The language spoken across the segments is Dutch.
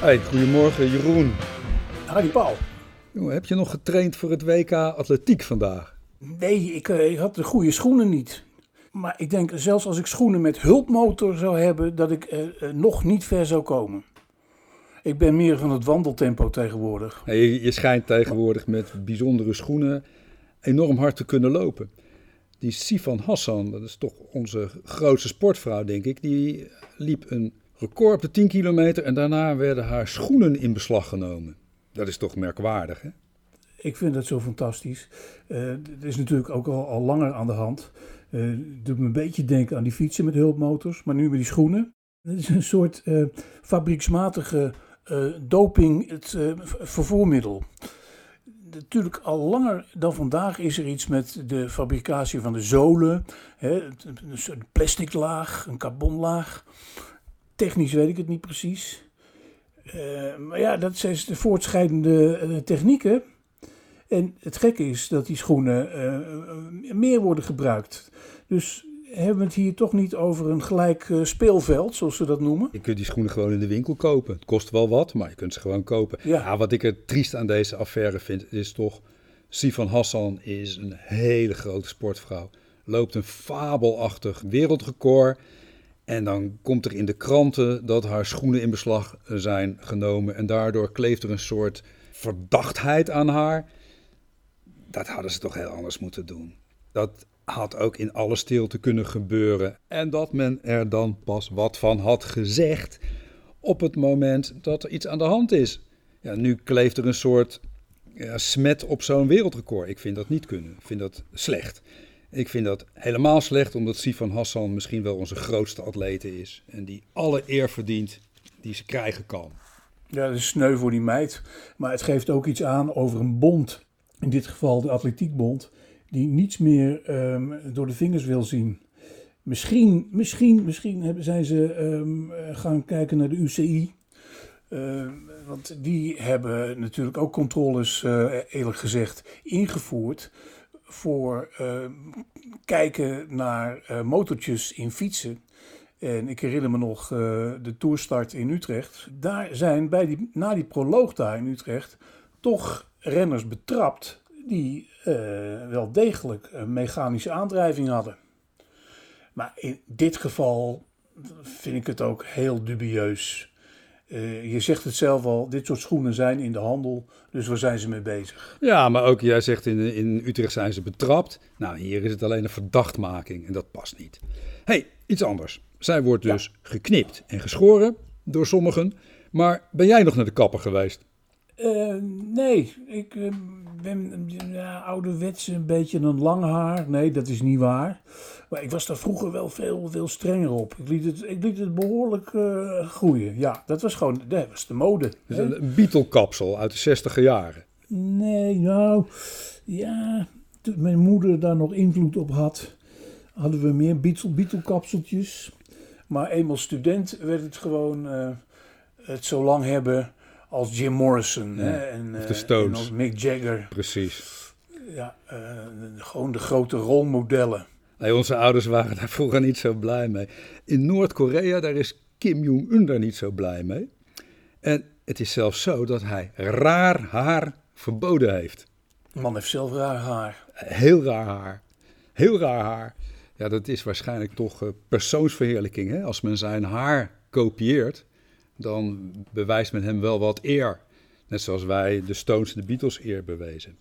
Hey, goedemorgen Jeroen. Harry Paul. Jongen, heb je nog getraind voor het WK Atletiek vandaag? Nee, ik, eh, ik had de goede schoenen niet. Maar ik denk zelfs als ik schoenen met hulpmotor zou hebben, dat ik eh, eh, nog niet ver zou komen. Ik ben meer van het wandeltempo tegenwoordig. Hey, je, je schijnt tegenwoordig met bijzondere schoenen enorm hard te kunnen lopen. Die Sifan Hassan, dat is toch onze grootste sportvrouw, denk ik, die liep een record op de 10 kilometer en daarna werden haar schoenen in beslag genomen. Dat is toch merkwaardig, hè? Ik vind dat zo fantastisch. Eh het is natuurlijk ook al, langer aan de hand. Het doet me een beetje denken aan die fietsen met hulpmotors, maar nu met die schoenen. Het is een soort eh, fabrieksmatige doping, het vervoermiddel. Natuurlijk al langer dan vandaag is er iets met de fabricatie van de zolen. Hè, een soort plastic laag, een carbonlaag. Technisch weet ik het niet precies. Eh, maar ja, dat zijn de voortschrijdende eh, technieken. En het gekke is dat die schoenen eh, meer worden gebruikt. Dus hebben we het hier toch niet over een gelijk speelveld, zoals ze dat noemen? Je kunt die schoenen gewoon in de winkel kopen. Het kost wel wat, maar je kunt ze gewoon kopen. Ja. Ja, wat ik er triest aan deze affaire vind, is toch... Sifan Hassan is een hele grote sportvrouw. Loopt een fabelachtig wereldrecord. En dan komt er in de kranten dat haar schoenen in beslag zijn genomen. En daardoor kleeft er een soort verdachtheid aan haar. Dat hadden ze toch heel anders moeten doen. Dat had ook in alle stilte kunnen gebeuren. En dat men er dan pas wat van had gezegd op het moment dat er iets aan de hand is. Ja, nu kleeft er een soort ja, smet op zo'n wereldrecord. Ik vind dat niet kunnen. Ik vind dat slecht. Ik vind dat helemaal slecht omdat Sifan Hassan misschien wel onze grootste atlete is. En die alle eer verdient die ze krijgen kan. Ja, dat is sneu voor die meid. Maar het geeft ook iets aan over een bond. In dit geval de Atletiekbond. Die niets meer ehm, door de vingers wil zien. Misschien, misschien, misschien hebben, zijn ze ehm, eh, gaan kijken naar de UCI. Ehm, want die hebben natuurlijk ook controles, eh, eerlijk gezegd, ingevoerd. Voor ehm, kijken naar eh, motortjes in fietsen. En ik herinner me nog eh, de toerstart in Utrecht. Daar zijn bij die, na die proloog daar in Utrecht toch renners betrapt die eh, wel degelijk een mechanische aandrijving hadden. Maar in dit geval vind ik het ook heel dubieus. Eh, je zegt het zelf al, dit soort schoenen zijn in de handel, dus waar zijn ze mee bezig? Ja, maar ook jij zegt in, in Utrecht zijn ze betrapt. Nou, hier is het alleen een verdachtmaking en dat past niet. hey, iets anders. Zij wordt dus geknipt en geschoren door sommigen. Maar ben jij nog naar de kapper geweest? Eh, nee, ik eh, ben ja, ouderwets een beetje een lang haar. Nee, dat is niet waar. Maar ik was daar vroeger wel veel, veel strenger op. Ik liet het, ik liet het behoorlijk eh, groeien. Ja, dat was gewoon dat was de mode. Dus een Beatle-kapsel uit de 60 jaren. Nee, nou, ja, toen mijn moeder daar nog invloed op had, hadden we meer Beatle, Beatle-kapseltjes. Maar eenmaal student werd het gewoon eh, het zo lang hebben als Jim Morrison. Ja, Hè, en, of eh, de Stones. En als Mick Jagger. Precies. Ja, eh, gewoon de grote rolmodellen. Nee, onze ouders waren daar vroeger niet zo blij mee. In Noord-Korea, daar is Kim Jong-un daar niet zo blij mee. En het is zelfs zo dat hij raar haar verboden heeft. De man heeft zelf raar haar. Heel raar haar. Heel raar haar. Ja, dat is waarschijnlijk toch eh, persoonsverheerlijking. Hè? Als men zijn haar kopieert, dan bewijst men hem wel wat eer. Net zoals wij de Stones en de Beatles eer bewezen.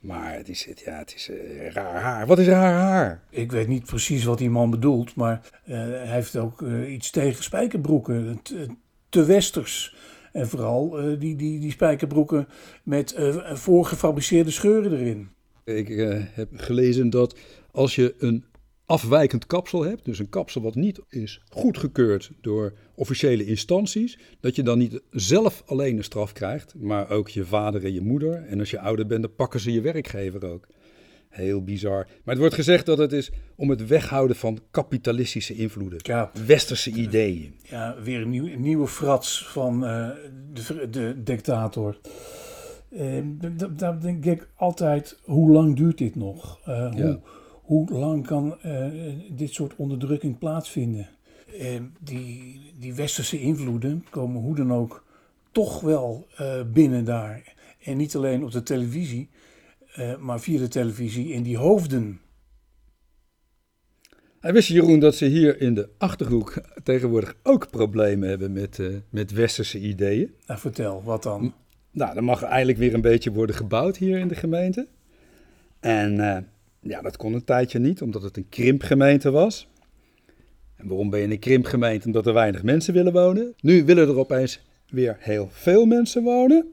Maar het is, ja, het is eh, raar haar. Wat is raar haar? Ik weet niet precies wat die man bedoelt, maar eh, hij heeft ook eh, iets tegen spijkerbroeken. Te, te westers. En vooral die, die, die spijkerbroeken met voorgefabriceerde scheuren erin. Ik heb gelezen dat als je een afwijkend kapsel hebt, dus een kapsel wat niet is goedgekeurd door officiële instanties, dat je dan niet zelf alleen een straf krijgt, maar ook je vader en je moeder. En als je ouder bent, dan pakken ze je werkgever ook. Heel bizar. Maar het wordt gezegd dat het is om het weghouden van kapitalistische invloeden. Ja, Westerse ideeën. ja weer een, nieuw, een nieuwe frats van eh, de, de dictator. Eh, Daar denk ik altijd, hoe lang duurt dit nog? Eh, hoe, Ja. Hoe lang kan eh, dit soort onderdrukking plaatsvinden? Eh, die, die westerse invloeden komen hoe dan ook toch wel eh, binnen daar. En niet alleen op de televisie, eh, maar via de televisie in die hoofden. Hij wist Jeroen dat ze hier in de Achterhoek tegenwoordig ook problemen hebben met, uh, met westerse ideeën. Nou, vertel, wat dan? Nou, er mag eigenlijk weer een beetje worden gebouwd hier in de gemeente. En uh, ja, dat kon een tijdje niet, omdat het een krimpgemeente was. En waarom ben je een krimpgemeente? Omdat er weinig mensen willen wonen. Nu willen er opeens weer heel veel mensen wonen.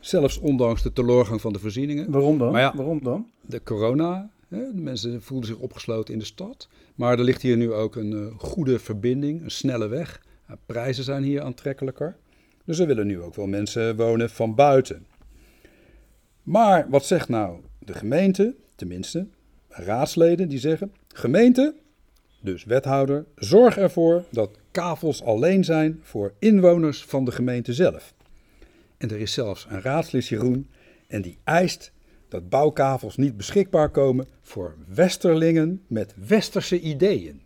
Zelfs ondanks de teleurgang van de voorzieningen. Waarom dan? Ja, Waarom dan? De corona. Hè, de mensen voelden zich opgesloten in de stad. Maar er ligt hier nu ook een uh, goede verbinding, een snelle weg. Uh, prijzen zijn hier aantrekkelijker. Dus er willen nu ook wel mensen wonen van buiten. Maar wat zegt nou de gemeente, tenminste raadsleden, die zeggen: gemeente, dus wethouder, zorg ervoor dat kavels alleen zijn voor inwoners van de gemeente zelf. En er is zelfs een raadslid Jeroen en die eist dat bouwkavels niet beschikbaar komen voor westerlingen met westerse ideeën.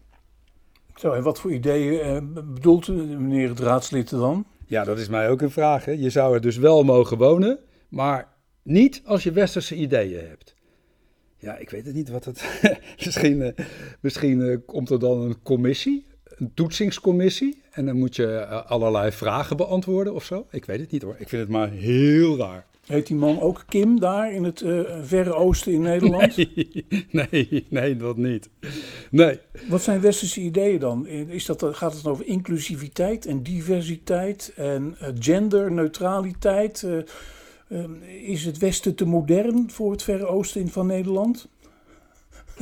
Zo, en wat voor ideeën eh, bedoelt meneer het raadslid dan? Ja, dat is mij ook een vraag. Hè. Je zou er dus wel mogen wonen, maar niet als je westerse ideeën hebt. Ja, ik weet het niet wat het. misschien uh, misschien uh, komt er dan een commissie, een toetsingscommissie. En dan moet je uh, allerlei vragen beantwoorden of zo. Ik weet het niet hoor. Ik vind het maar heel raar. Heet die man ook Kim daar in het Verre Oosten in Nederland? Nee, nee, nee, dat niet. Nee. Wat zijn westerse ideeën dan? Is dat, gaat het over inclusiviteit en diversiteit en genderneutraliteit? Is het Westen te modern voor het Verre Oosten van Nederland?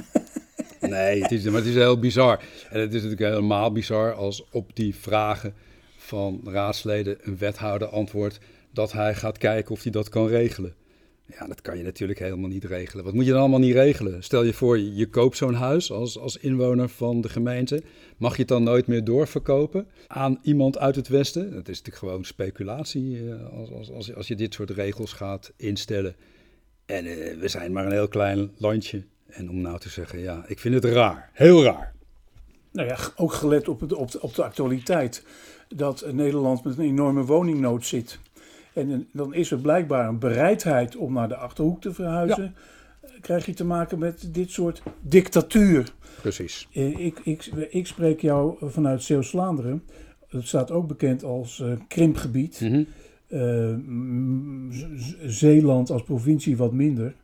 nee, het is, maar het is heel bizar. En het is natuurlijk helemaal bizar als op die vragen van raadsleden een wethouder antwoordt dat hij gaat kijken of hij dat kan regelen. Ja, dat kan je natuurlijk helemaal niet regelen. Wat moet je dan allemaal niet regelen? Stel je voor, je, koopt zo'n huis als, als inwoner van de gemeente. Mag je het dan nooit meer doorverkopen aan iemand uit het Westen? Dat is natuurlijk gewoon speculatie eh, als, als, als, als je dit soort regels gaat instellen. En uh, we zijn maar een heel klein landje. En om nou te zeggen, ja, ik vind het raar. Heel raar. Nou ja, ook gelet op, het, op, op de actualiteit. Dat Nederland met een enorme woningnood zit. En dan is er blijkbaar een bereidheid om naar de achterhoek te verhuizen. Krijg je te maken met dit soort dictatuur. Precies. Eh, ik, ik, ik spreek jou vanuit Zeeuws-Vlaanderen. Het staat ook bekend als uh, krimpgebied. Mm Zeeland als provincie wat minder.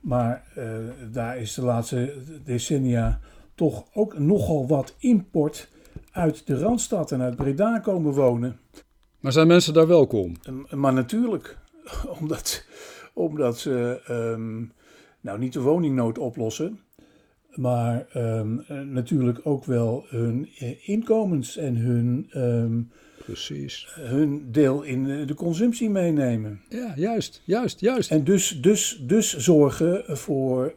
Maar uh, daar is de laatste decennia toch ook nogal wat import uit de Randstad en uit Breda komen wonen. Maar zijn mensen daar welkom? Maar natuurlijk, omdat, omdat ze um, nou niet de woningnood oplossen, maar um, natuurlijk ook wel hun eh, inkomens en hun, um, Precies. hun deel in de consumptie meenemen. Ja, juist, juist, juist. En dus, dus, dus zorgen voor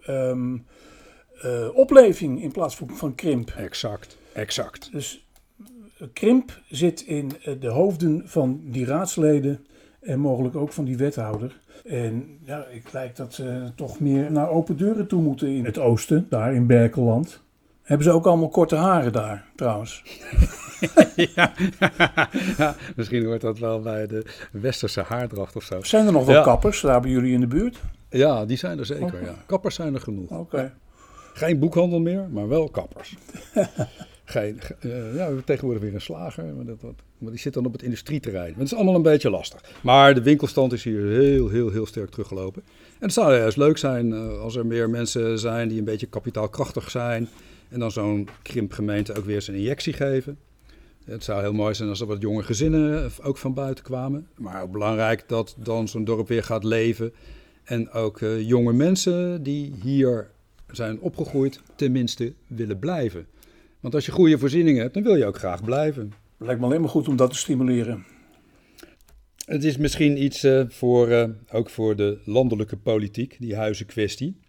uh, opleving in plaats van, van krimp. Exact, exact. Dus krimp zit in eh, de hoofden van die raadsleden en mogelijk ook van die wethouder. En ja, ik lijkt dat ze toch meer naar open deuren toe moeten in het oosten, daar in Berkeland. Hebben ze ook allemaal korte haren daar, trouwens? ja. ja, misschien hoort dat wel bij de westerse haardracht of zo. Zijn er nog wel kappers daar bij jullie in de buurt? Ja, die zijn er zeker. Ja. Kappers zijn er genoeg. Oké. Geen boekhandel meer, maar wel kappers. Geen, uh, ja, we hebben tegenwoordig weer een slager, maar, dat, maar die zit dan op het industrieterrein. Het is allemaal een beetje lastig. Maar de winkelstand is hier heel, heel, heel sterk teruggelopen. En het zou juist leuk zijn uh, als er meer mensen zijn die een beetje kapitaalkrachtig zijn. En dan zo'n krimpgemeente ook weer een injectie geven. Het zou heel mooi zijn als er wat jonge gezinnen ook van buiten kwamen. Maar ook belangrijk dat dan zo'n dorp weer gaat leven. En ook jonge mensen die hier zijn opgegroeid, tenminste willen blijven. Want als je goede voorzieningen hebt, dan wil je ook graag blijven. Lijkt me alleen maar goed om dat te stimuleren. Het is misschien iets uh, voor, uh, ook voor de landelijke politiek, die huizenkwestie.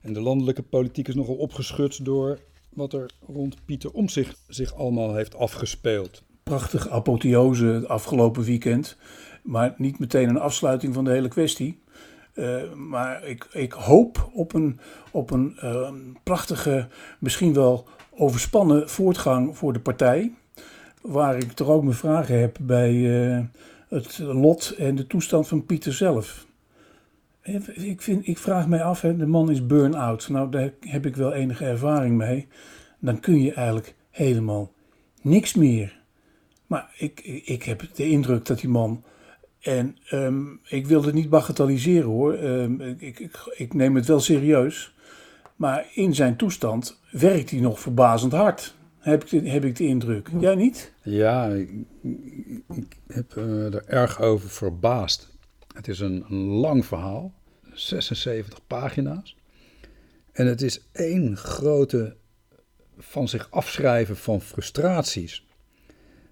En de landelijke politiek is nogal opgeschud door wat er rond Pieter Omtzigt zich allemaal heeft afgespeeld. Prachtige apotheose het afgelopen weekend, maar niet meteen een afsluiting van de hele kwestie. Uh, maar ik, ik, hoop op een, op een prachtige, misschien wel overspannen voortgang voor de partij. Waar ik toch ook mijn vragen heb bij, uh, het lot en de toestand van Pieter zelf. Ik, vind, ik vraag mij af, hè, de man is burn-out. Nou, daar heb ik wel enige ervaring mee. Dan kun je eigenlijk helemaal niks meer. Maar ik, ik heb de indruk dat die man. En um, ik wil het niet bagatelliseren hoor. Um, ik, ik, ik, neem het wel serieus. Maar in zijn toestand werkt hij nog verbazend hard. Heb ik de, heb ik de indruk. Jij niet? Ja, ik, ik heb uh, er erg over verbaasd. Het is een, een lang verhaal. 76 pagina's. En het is één grote van zich afschrijven van frustraties.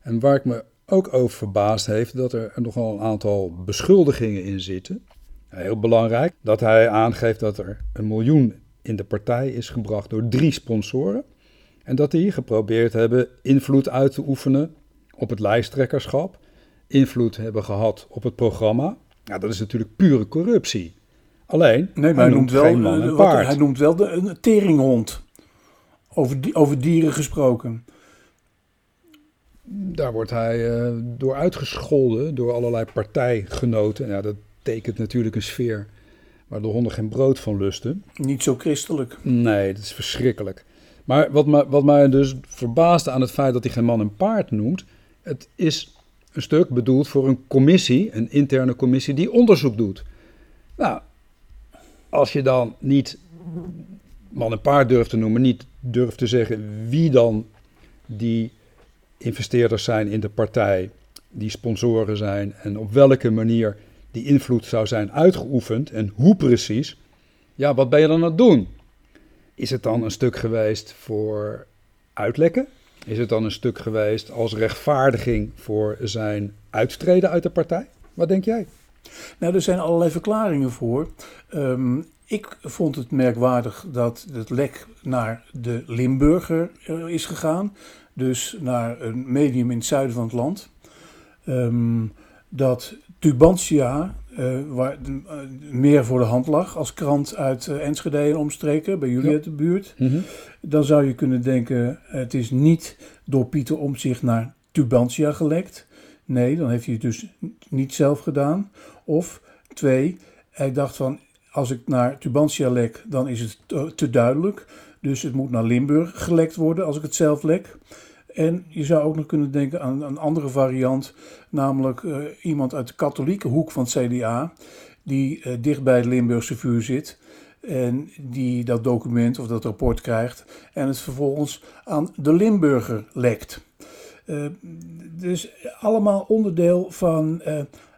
En waar ik me ook over verbaasd heeft, dat er nogal een aantal beschuldigingen in zitten. Heel belangrijk dat hij aangeeft dat er een miljoen in de partij is gebracht door drie sponsoren. En dat die geprobeerd hebben invloed uit te oefenen op het lijsttrekkerschap, invloed hebben gehad op het programma. Ja, dat is natuurlijk pure corruptie. Alleen, nee, maar hij, noemt, wel, Hij noemt wel de, een teringhond. Over, over dieren gesproken. Daar wordt hij uh, door uitgescholden door allerlei partijgenoten. Ja, dat tekent natuurlijk een sfeer waar de honden geen brood van lusten. Niet zo christelijk. Nee, dat is verschrikkelijk. Maar wat, wat mij dus verbaasde aan het feit dat hij geen man en paard noemt, het is een stuk bedoeld voor een commissie, een interne commissie die onderzoek doet. Nou, als je dan niet man en paard durft te noemen, niet durft te zeggen wie dan die investeerders zijn in de partij, die sponsoren zijn en op welke manier die invloed zou zijn uitgeoefend en hoe precies, ja, wat ben je dan aan het doen? Is het dan een stuk geweest voor uitlekken? Is het dan een stuk geweest als rechtvaardiging voor zijn uittreden uit de partij? Wat denk jij? Nou, er zijn allerlei verklaringen voor. Um, ik vond het merkwaardig dat het lek naar de Limburger uh, is gegaan. Dus naar een medium in het zuiden van het land. Um, dat Tubantia, uh, waar, uh, meer voor de hand lag als krant uit Enschede en omstreken, bij jullie uit de buurt. Mm -hmm. Dan zou je kunnen denken, het is niet door Pieter Omtzigt naar Tubantia gelekt. Nee, dan heeft hij het dus niet zelf gedaan. Of twee, hij dacht van, als ik naar Tubantia lek, dan is het te, duidelijk. Dus het moet naar Limburg gelekt worden als ik het zelf lek. En je zou ook nog kunnen denken aan een andere variant, namelijk uh, iemand uit de katholieke hoek van het CDA, die uh, dicht bij het Limburgse vuur zit en die dat document of dat rapport krijgt en het vervolgens aan de Limburger lekt. Uh, dus allemaal onderdeel van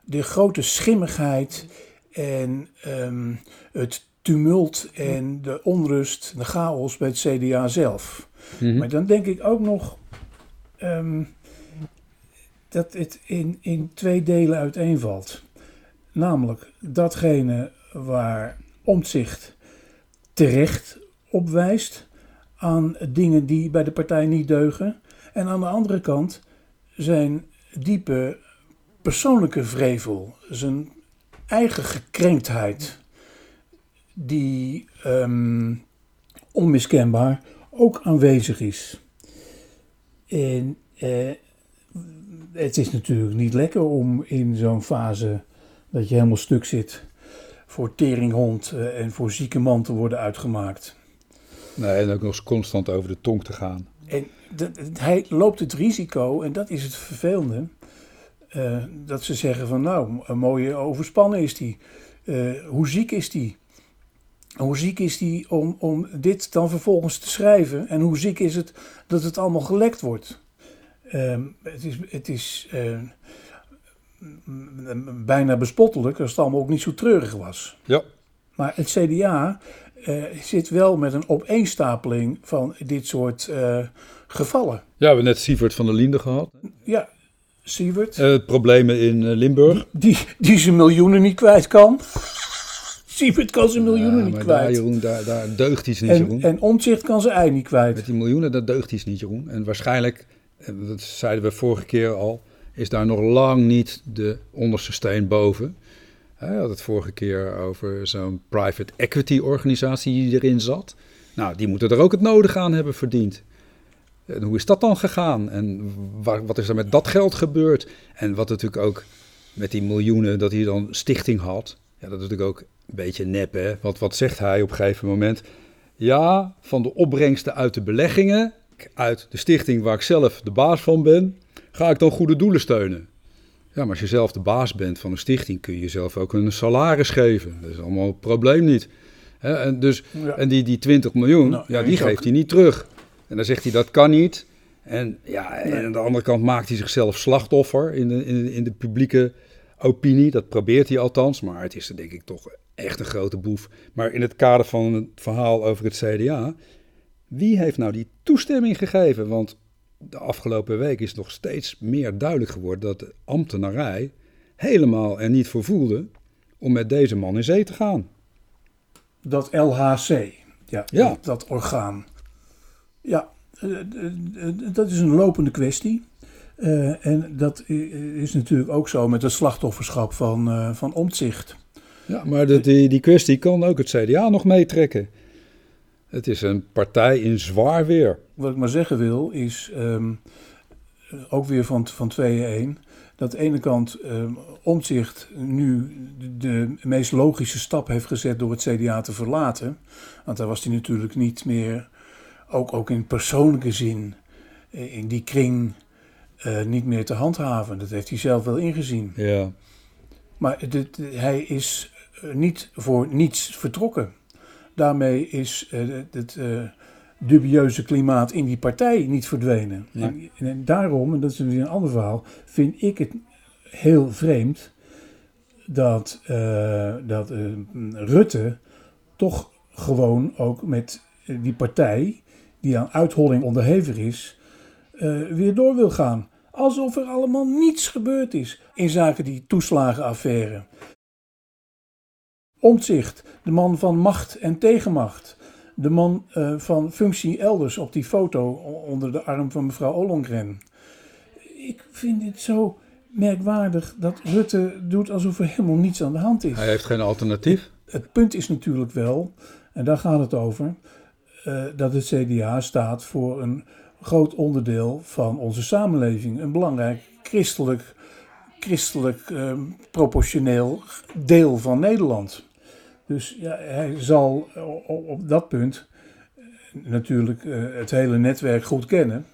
de grote schimmigheid en um, het tumult en de onrust, de chaos bij het CDA zelf. Mm -hmm. Maar dan denk ik ook nog um, dat het in, in twee delen uiteenvalt. Namelijk datgene waar omzicht terecht op wijst aan dingen die bij de partij niet deugen. En aan de andere kant zijn diepe persoonlijke vrevel, zijn eigen gekrenktheid, die um, onmiskenbaar ook aanwezig is. En uh, het is natuurlijk niet lekker om in zo'n fase dat je helemaal stuk zit voor teringhond uh, en voor zieke man te worden uitgemaakt. Nee, en ook nog eens constant over de tong te gaan. En de, hij loopt het risico, en dat is het vervelende, uh, dat ze zeggen van nou, een mooie overspannen is die. Uh, hoe ziek is die? Hoe ziek is die om, om dit dan vervolgens te schrijven? En hoe ziek is het dat het allemaal gelekt wordt? Uh, het is, het is uh, bijna bespottelijk als het allemaal ook niet zo treurig was. Ja. Maar het CDA zit wel met een opeenstapeling van dit soort gevallen. Ja, we hebben net Sievert van der Linde gehad. Ja, Sievert. Uh, problemen in Limburg. Die, die, die zijn miljoenen niet kwijt kan. Sievert kan zijn miljoenen ja, niet kwijt. Daar, Jeroen, daar, daar deugt iets niet, en, Jeroen. En Omtzigt kan zijn ei niet kwijt. Met die miljoenen, dat deugt iets niet, Jeroen. En waarschijnlijk, dat zeiden we vorige keer al, is daar nog lang niet de onderste steen boven. Hij had het vorige keer over zo'n private equity organisatie die erin zat. Nou, die moeten er ook het nodige aan hebben verdiend. En hoe is dat dan gegaan? En wat is er met dat geld gebeurd? En wat natuurlijk ook met die miljoenen dat hij dan stichting had. Ja, dat is natuurlijk ook een beetje nep, hè? Want wat zegt hij op een gegeven moment? Ja, van de opbrengsten uit de beleggingen, uit de stichting waar ik zelf de baas van ben, ga ik dan goede doelen steunen. Ja, maar als je zelf de baas bent van een stichting, kun je jezelf ook een salaris geven. Dat is allemaal het probleem niet. Hè, en, dus, Ja. en die, die 20 miljoen, Nou, ja, die ook. geeft hij niet terug. En dan zegt hij dat kan niet. En, ja, en aan de andere kant maakt hij zichzelf slachtoffer in de, in, in de publieke opinie. Dat probeert hij althans, maar het is er denk ik toch echt een grote boef. Maar in het kader van het verhaal over het CDA, wie heeft nou die toestemming gegeven? Want de afgelopen week is nog steeds meer duidelijk geworden dat de ambtenarij helemaal er niet voor voelde om met deze man in zee te gaan. Dat LHC, ja, Ja. Dat, dat orgaan. Ja, eh, eh, eh, dat is een lopende kwestie. Eh, en dat is natuurlijk ook zo met het slachtofferschap van, eh van Omtzigt. Ja, maar de, die, die kwestie kan ook het CDA nog meetrekken. Het is een partij in zwaar weer. Wat ik maar zeggen wil is, ehm, eh, ook weer van, van 2-1, dat aan de ene kant ehm Omtzigt nu de, de meest logische stap heeft gezet door het CDA te verlaten. Want daar was hij natuurlijk niet meer, ook, ook in persoonlijke zin, eh, in die kring eh, niet meer te handhaven. Dat heeft hij zelf wel ingezien. Ja, Maar dit, hij is eh, niet voor niets vertrokken. Daarmee is eh, het dubieuze klimaat in die partij niet verdwenen. En, en daarom, en dat is weer een ander verhaal, vind ik het heel vreemd dat, dat Rutte toch gewoon ook met die partij, die aan uitholling onderhevig is, eh, weer door wil gaan. Alsof er allemaal niets gebeurd is in zaken die toeslagenaffaire. Omtzigt, de man van macht en tegenmacht. De man eh, van functie elders op die foto onder de arm van mevrouw Ollongren. Ik vind dit zo merkwaardig dat Rutte doet alsof er helemaal niets aan de hand is. hij heeft geen alternatief. Het punt is natuurlijk wel, en daar gaat het over, eh, dat het CDA staat voor een groot onderdeel van onze samenleving. Een belangrijk christelijk, christelijk eh, proportioneel deel van Nederland. Dus ja, hij zal op dat punt eh, natuurlijk eh, het hele netwerk goed kennen.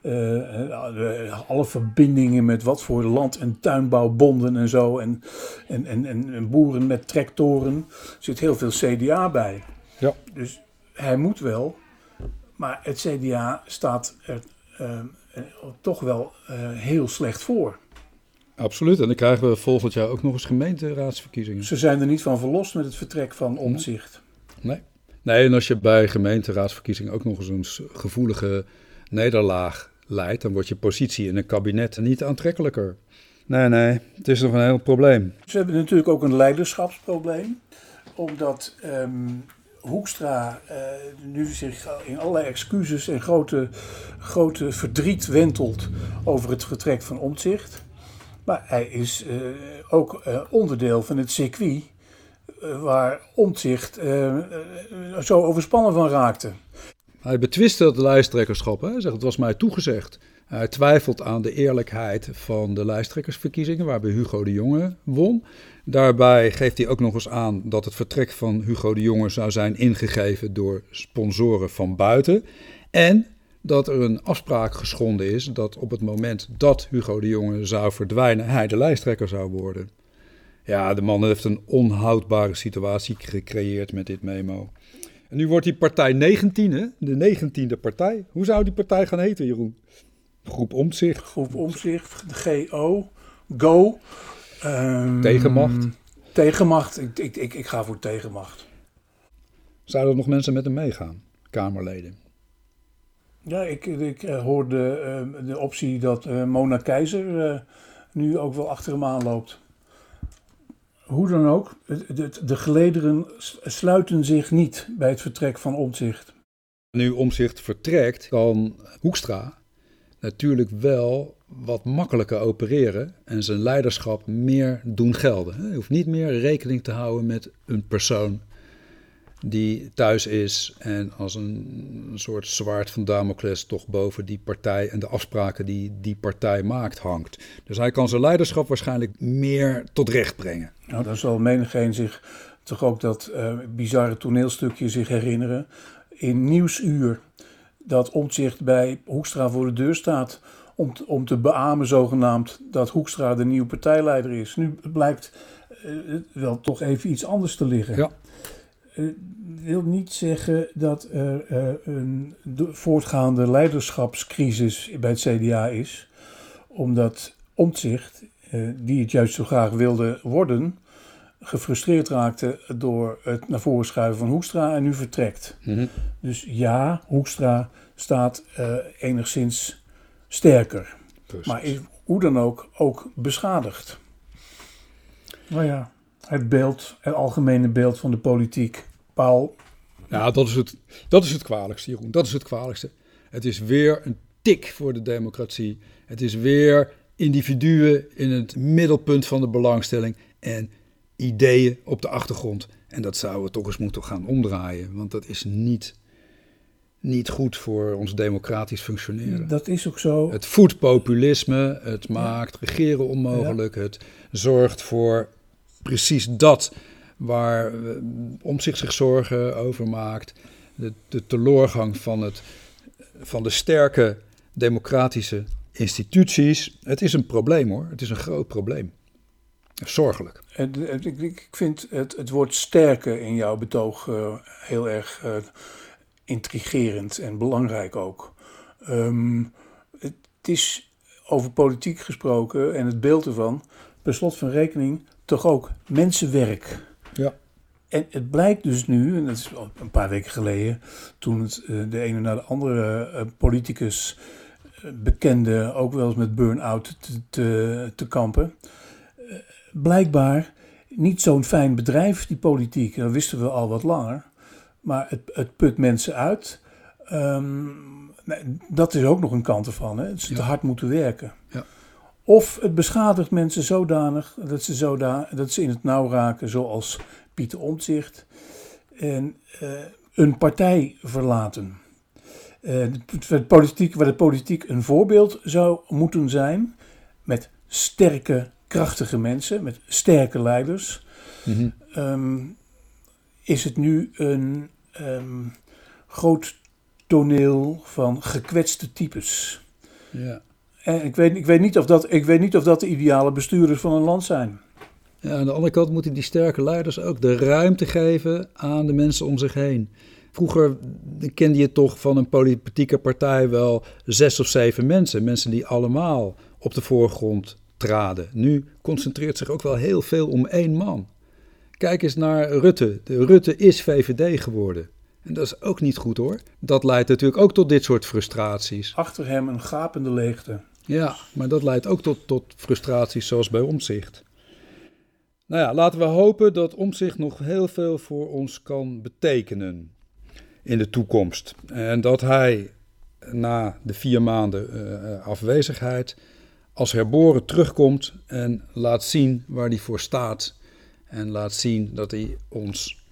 Eh, alle verbindingen met wat voor land- en tuinbouwbonden en zo. En, en, en, en, en boeren met tractoren. Er zit heel veel CDA bij. Ja. Dus hij moet wel. Maar het CDA staat er eh, eh, toch wel eh, heel slecht voor. Absoluut. En dan krijgen we volgend jaar ook nog eens gemeenteraadsverkiezingen. Ze zijn er niet van verlost met het vertrek van Omtzigt. Nee. Nee, en als je bij gemeenteraadsverkiezingen ook nog eens een gevoelige nederlaag leidt, dan wordt je positie in een kabinet niet aantrekkelijker. Nee, nee, het is nog een heel probleem. Ze hebben natuurlijk ook een leiderschapsprobleem. Omdat ehm, Hoekstra eh, nu zich in allerlei excuses en grote, grote verdriet wentelt over het vertrek van Omtzigt. Maar hij is eh, ook eh, onderdeel van het circuit waar Omtzigt zo overspannen van raakte. Hij betwist het lijsttrekkerschap. Hè? Hij zegt, het was mij toegezegd. Hij twijfelt aan de eerlijkheid van de lijsttrekkersverkiezingen, waarbij Hugo de Jonge won. Daarbij geeft hij ook nog eens aan dat het vertrek van Hugo de Jonge zou zijn ingegeven door sponsoren van buiten. En dat er een afspraak geschonden is dat op het moment dat Hugo de Jonge zou verdwijnen, hij de lijsttrekker zou worden. Ja, de man heeft een onhoudbare situatie gecreëerd met dit memo. En nu wordt die partij 19, hè? de 19e partij. Hoe zou die partij gaan heten, Jeroen? Groep Omtzigt. Groep Omzicht, GO, Go. Ehm, Tegenmacht. Tegenmacht. Ik, ik, ik, ik ga voor tegenmacht. Zouden er nog mensen met hem meegaan? Kamerleden. Ja, ik, ik eh, hoorde eh, de optie dat eh, Mona Keizer eh, nu ook wel achter hem aanloopt. Hoe dan ook, het- de gelederen sluiten zich niet bij het vertrek van Omtzigt. Nu Omtzigt vertrekt, kan Hoekstra natuurlijk wel wat makkelijker opereren en zijn leiderschap meer doen gelden. Hij hoeft niet meer rekening te houden met een persoon die thuis is en als een, soort zwaard van Damocles toch boven die partij en de afspraken die die partij maakt hangt. Dus hij kan zijn leiderschap waarschijnlijk meer tot recht brengen. Nou, dan zal menigeen zich toch ook dat uh, bizarre toneelstukje zich herinneren. In Nieuwsuur, dat Omtzigt bij Hoekstra voor de deur staat om, te, om te beamen zogenaamd dat Hoekstra de nieuwe partijleider is. Nu blijkt uh, wel toch even iets anders te liggen. Ja. Uh, wil niet zeggen dat er uh, een voortgaande leiderschapscrisis bij het CDA is, omdat Omtzigt, die het juist zo graag wilde worden, gefrustreerd raakte door het naar voren schuiven van Hoekstra en nu vertrekt. Mm -hmm. Dus ja, Hoekstra staat enigszins sterker. Precies. Maar is hoe dan ook ook beschadigd. Nou ja, het beeld, het algemene beeld van de politiek. Paul. Ja, dat is het, dat is het kwalijkste, Jeroen. Dat is het kwalijkste. Het is weer een tik voor de democratie. Het is weer individuen in het middelpunt van de belangstelling en ideeën op de achtergrond. En dat zouden we toch eens moeten gaan omdraaien, want dat is niet, niet goed voor ons democratisch functioneren. Dat is ook zo. Het voedt populisme, het maakt ja. regeren onmogelijk, ja. het zorgt voor precies dat waar om zich zich zorgen over maakt. De, de teleurgang van, het, van de sterke democratische instituties. Het is een probleem hoor, het is een groot probleem. Zorgelijk. Ik, ik vind het, het woord sterke in jouw betoog uh, heel erg uh, intrigerend en belangrijk ook. Um, het is over politiek gesproken en het beeld ervan, per slot van rekening, toch ook mensenwerk. Ja. En het blijkt dus nu, en dat is een paar weken geleden, toen het uh, de ene na de andere uh, politicus uh, bekende, ook wel eens met burn-out te, te, te kampen, blijkbaar niet zo'n fijn bedrijf, die politiek. Dat wisten we al wat langer. Maar het, het put mensen uit. Um, nee, dat is ook nog een kant ervan. Hè? Ze ja. te hard moeten werken. Ja. Of het beschadigt mensen zodanig dat ze, zodanig, dat ze in het nauw raken, zoals Pieter Omtzigt. En uh, een partij verlaten. Uh, de politiek, waar de politiek een voorbeeld zou moeten zijn. Met sterke krachtige mensen, met sterke leiders, mm -hmm. um, is het nu een um, groot toneel van gekwetste types. Ja. En ik weet, ik, weet niet of dat, ik weet niet of dat de ideale bestuurders van een land zijn. Ja, aan de andere kant moeten die sterke leiders ook de ruimte geven aan de mensen om zich heen. Vroeger kende je toch van een politieke partij wel zes of zeven mensen. Mensen die allemaal op de voorgrond traden. Nu concentreert zich ook wel heel veel om één man. Kijk eens naar Rutte. De Rutte is VVD geworden. En dat is ook niet goed hoor. Dat leidt natuurlijk ook tot dit soort frustraties. Achter hem een gapende leegte. Ja, maar dat leidt ook tot, tot frustraties zoals bij Omzicht. Nou ja, laten we hopen dat Omzicht nog heel veel voor ons kan betekenen in de toekomst. En dat hij na de vier maanden uh, afwezigheid als herboren terugkomt en laat zien waar hij voor staat. En laat zien dat hij ons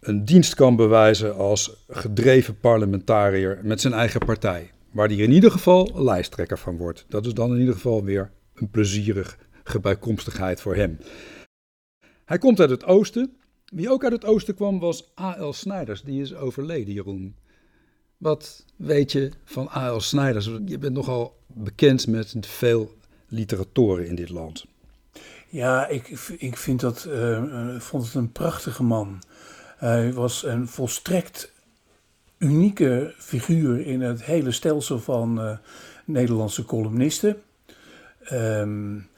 een dienst kan bewijzen als gedreven parlementariër met zijn eigen partij. Waar hij in ieder geval lijsttrekker van wordt. Dat is dan in ieder geval weer een plezierige bijkomstigheid voor hem. Hij komt uit het oosten. Wie ook uit het oosten kwam was A.L. Snijders. Die is overleden, Jeroen. Wat weet je van A.L. Snijders? Je bent nogal bekend met veel literatoren in dit land. Ja, ik, ik vind dat, uh, vond het een prachtige man. Hij was een volstrekt unieke figuur in het hele stelsel van uh, Nederlandse columnisten. Um,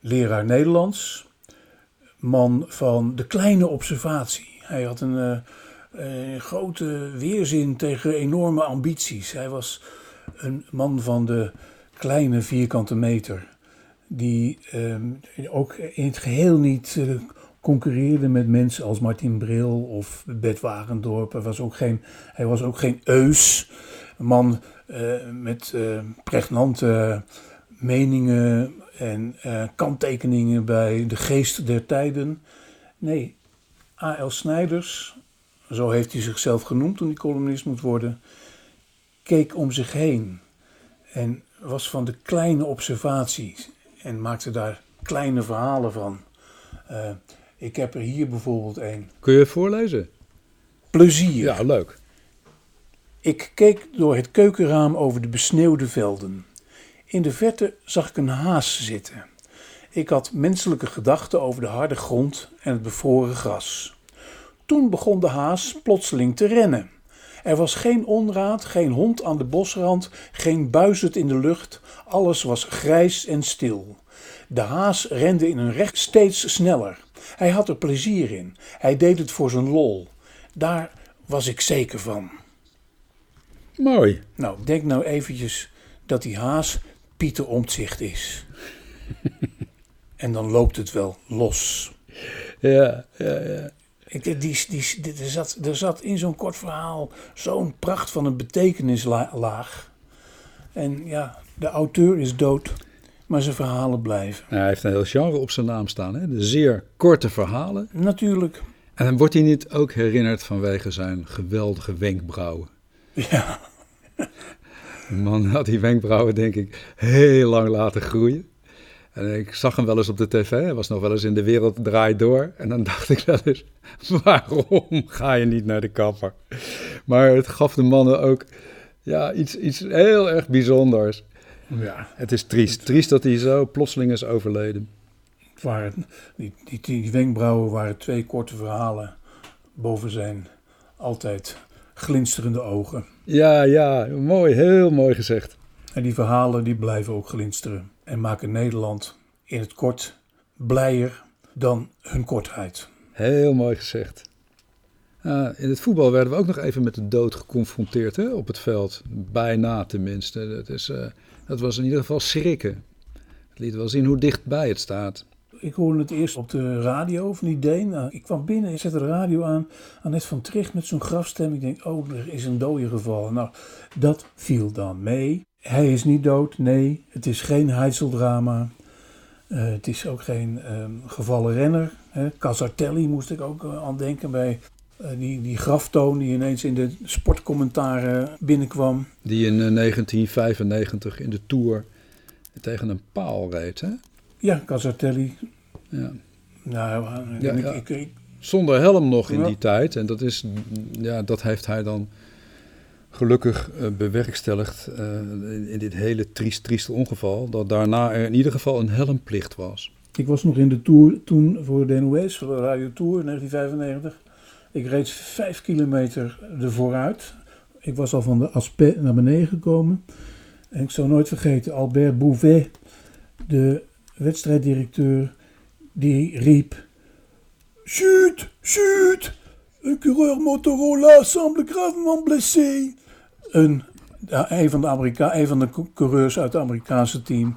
leraar Nederlands, man van de kleine observatie. Hij had een grote weerzin tegen enorme ambities. Hij was een man van de kleine vierkante meter. Die um, ook in het geheel niet uh, concurreerde met mensen als Martin Bril of Bert Wagendorp. Hij was ook geen, hij was ook geen eus. Een man uh, met uh, pregnante meningen en kanttekeningen bij de geest der tijden. Nee, A.L. Snijders zo heeft hij zichzelf genoemd toen hij columnist moet worden, keek om zich heen en was van de kleine observaties en maakte daar kleine verhalen van. Uh, ik heb er hier bijvoorbeeld een. Kun je voorlezen? Plezier. Ja, leuk. Ik keek door het keukenraam over de besneeuwde velden. In de verte zag ik een haas zitten. Ik had menselijke gedachten over de harde grond en het bevroren gras. Toen begon de haas plotseling te rennen. Er was geen onraad, geen hond aan de bosrand, geen buizerd in de lucht. Alles was grijs en stil. De haas rende in een recht steeds sneller. Hij had er plezier in. Hij deed het voor zijn lol. Daar was ik zeker van. Mooi. Nou, denk nou eventjes dat die haas Pieter Omtzigt is. en dan loopt het wel los. Ja, ja, ja. Ik, die, die, die, er, zat, er zat in zo'n kort verhaal zo'n pracht van een betekenislaag. En ja, de auteur is dood, maar zijn verhalen blijven. hij heeft een heel genre op zijn naam staan, hè? de zeer korte verhalen. Natuurlijk. En dan wordt hij niet ook herinnerd vanwege zijn geweldige wenkbrauwen. Ja. De man had die wenkbrauwen, denk ik, heel lang laten groeien. En ik zag hem wel eens op de tv, hij was nog wel eens in de wereld draait door. En dan dacht ik wel eens, waarom ga je niet naar de kapper? Maar het gaf de mannen ook ja, iets, iets heel erg bijzonders. Ja. Het is triest. Triest dat hij zo plotseling is overleden. Het waren, die, die, die wenkbrauwen waren twee korte verhalen boven zijn altijd glinsterende ogen. Ja, ja, mooi, heel mooi gezegd. En die verhalen die blijven ook glinsteren en maken Nederland in het kort blijer dan hun kortheid. Heel mooi gezegd. in het voetbal werden we ook nog even met de dood geconfronteerd hè, op het veld. Bijna tenminste. Dat, is, uh, dat was in ieder geval schrikken. Het liet wel zien hoe dichtbij het staat. Ik hoorde het eerst op de radio van die Deen. Nou, ik kwam binnen, ik zette de radio aan. Annette van Tricht met zo'n grafstem. Ik denk, oh, er is een dode gevallen. Nou, dat viel dan mee. Hij is niet dood, nee. Het is geen heidseldrama. Uh, het is ook geen uh, gevallen renner. Hè. Casartelli moest ik ook uh, aan denken bij uh, die, die graftoon die ineens in de sportcommentaren binnenkwam. Die in 1995 in de Tour tegen een paal reed, hè? Ja, Casartelli. Ja. Nou, Ja, ik, ja. Ik, ik, Zonder helm nog in die tijd. En dat, is, ja, dat heeft hij dan gelukkig eh, bewerkstelligd eh, in, dit hele triest, trieste ongeval. Dat daarna er in ieder geval een helmplicht was. ik was nog in de Tour toen voor de NOS, voor de Radio Tour in 1995. Ik reed vijf kilometer ervoor uit. Ik was al van de Aspet naar beneden gekomen. En ik zal nooit vergeten, Albert Bouvet, de wedstrijddirecteur, die riep... Chut, chut, een coureur Motorola semble gravement blessé. Een, van de Amerika een van de cou- coureurs uit het Amerikaanse team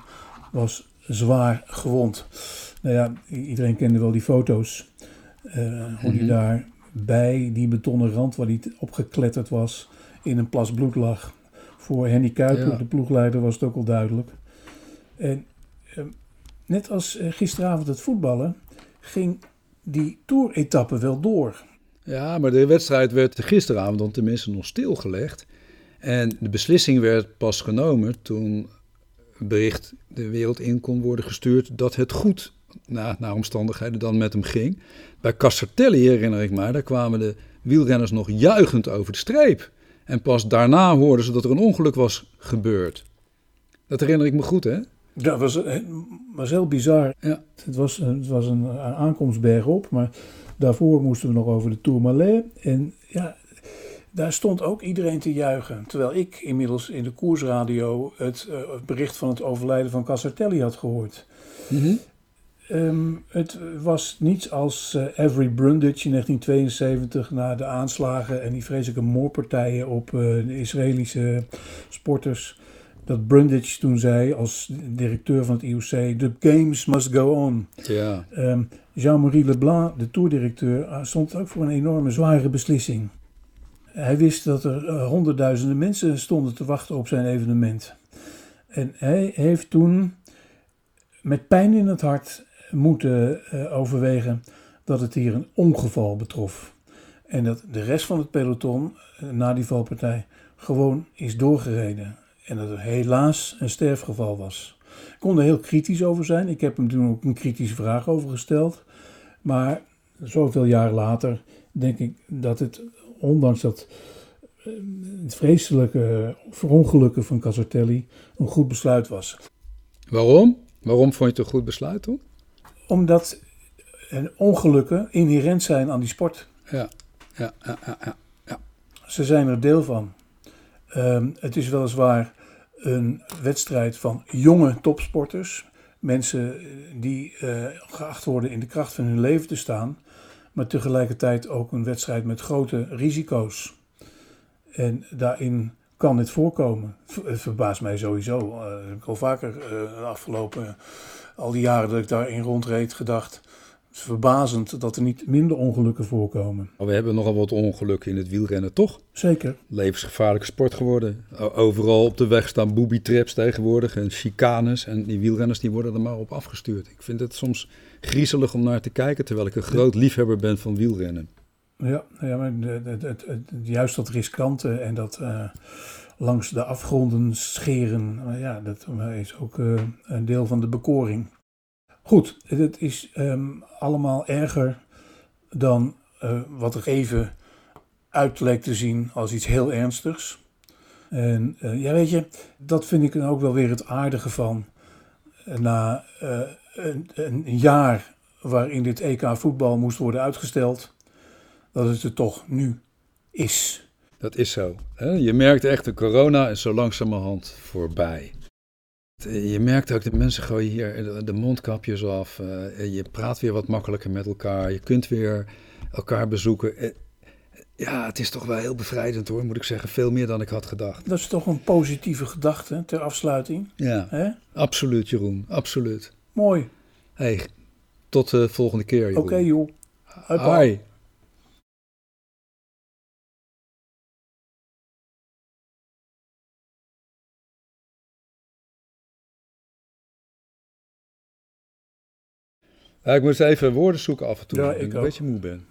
was zwaar gewond. Nou ja, iedereen kende wel die foto's. eh, hoe die Mhm. daar bij die betonnen rand waar hij opgekletterd was, in een plas bloed lag. Voor Henny Kuiper, Ja. de ploegleider, was het ook al duidelijk. En eh, net als eh, gisteravond het voetballen, ging die toeretappe wel door. Ja, maar de wedstrijd werd gisteravond dan tenminste nog stilgelegd. En de beslissing werd pas genomen toen bericht de wereld in kon worden gestuurd dat het goed na, naar omstandigheden dan met hem ging. Bij Casartelli herinner ik mij, daar kwamen de wielrenners nog juichend over de streep. En pas daarna hoorden ze dat er een ongeluk was gebeurd. Dat herinner ik me goed, hè? Dat was, eh, was heel bizar. Ja. Het was, het was een aankomst bergop, maar daarvoor moesten we nog over de Tourmalet. En ja, daar stond ook iedereen te juichen. Terwijl ik inmiddels in de koersradio het, eh, bericht van het overlijden van Casartelli had gehoord. Ehm, het was niets als eh, Avery Brundage in 1972 na de aanslagen en die vreselijke moordpartijen op eh, de Israëlische sporters. Dat Brundage toen zei als directeur van het IOC: The games must go on. Ja, Ehm, Jean-Marie Leblanc, de toerdirecteur, stond ook voor een enorme zware beslissing. Hij wist dat er eh, honderdduizenden mensen stonden te wachten op zijn evenement. En hij heeft toen met pijn in het hart moeten eh, overwegen dat het hier een ongeval betrof. En dat de rest van het peloton eh, na die valpartij gewoon is doorgereden. En dat het helaas een sterfgeval was. Ik kon er heel kritisch over zijn. Ik heb hem toen ook een kritische vraag over gesteld. Maar zoveel jaar later denk ik dat het, ondanks dat eh, het vreselijke verongelukken van Casotelli, een goed besluit was. Waarom? Waarom vond je het een goed besluit toen? Omdat ongelukken inherent zijn aan die sport. Ja, ja, ja, ja. ja. Ze zijn er deel van. Um, het is weliswaar een wedstrijd van jonge topsporters. Mensen die uh, geacht worden in de kracht van hun leven te staan. Maar tegelijkertijd ook een wedstrijd met grote risico's. En daarin kan het voorkomen. Het verbaast mij sowieso. Uh, ik al vaker uh, de afgelopen al die jaren dat ik daarin rondreed gedacht is verbazend dat er niet minder ongelukken voorkomen. We hebben nogal wat ongelukken in het wielrennen, toch? Zeker. Levensgevaarlijke sport geworden. Overal op de weg staan booby-traps tegenwoordig en chicanes. En die wielrenners die worden er maar op afgestuurd. Ik vind het soms griezelig om naar te kijken, terwijl ik een groot liefhebber ben van wielrennen. Ja, ja maar juist dat riskante en dat uh, langs de afgronden scheren, ja, dat is ook uh, een deel van de bekoring. Goed, het is um, allemaal erger dan uh, wat er even uit te zien als iets heel ernstigs. En uh, ja, weet je, dat vind ik dan ook wel weer het aardige van. Na uh, een, een, jaar waarin dit EK voetbal moest worden uitgesteld, dat het er toch nu is. Dat is zo. Hè? Je merkt echt, de corona is zo langzamerhand voorbij. Je merkt ook dat mensen gooien hier de mondkapjes af. Eh, je praat weer wat makkelijker met elkaar. Je kunt weer elkaar bezoeken. Eh, ja, het is toch wel heel bevrijdend hoor, moet ik zeggen. Veel meer dan ik had gedacht. Dat is toch een positieve gedachte ter afsluiting? Ja, He? absoluut Jeroen, absoluut. Mooi. Hey, tot de volgende keer Oké okay, joh. Hoi. Ja, ik moet even woorden zoeken af en toe. Ja, ik, ik een beetje moe ben.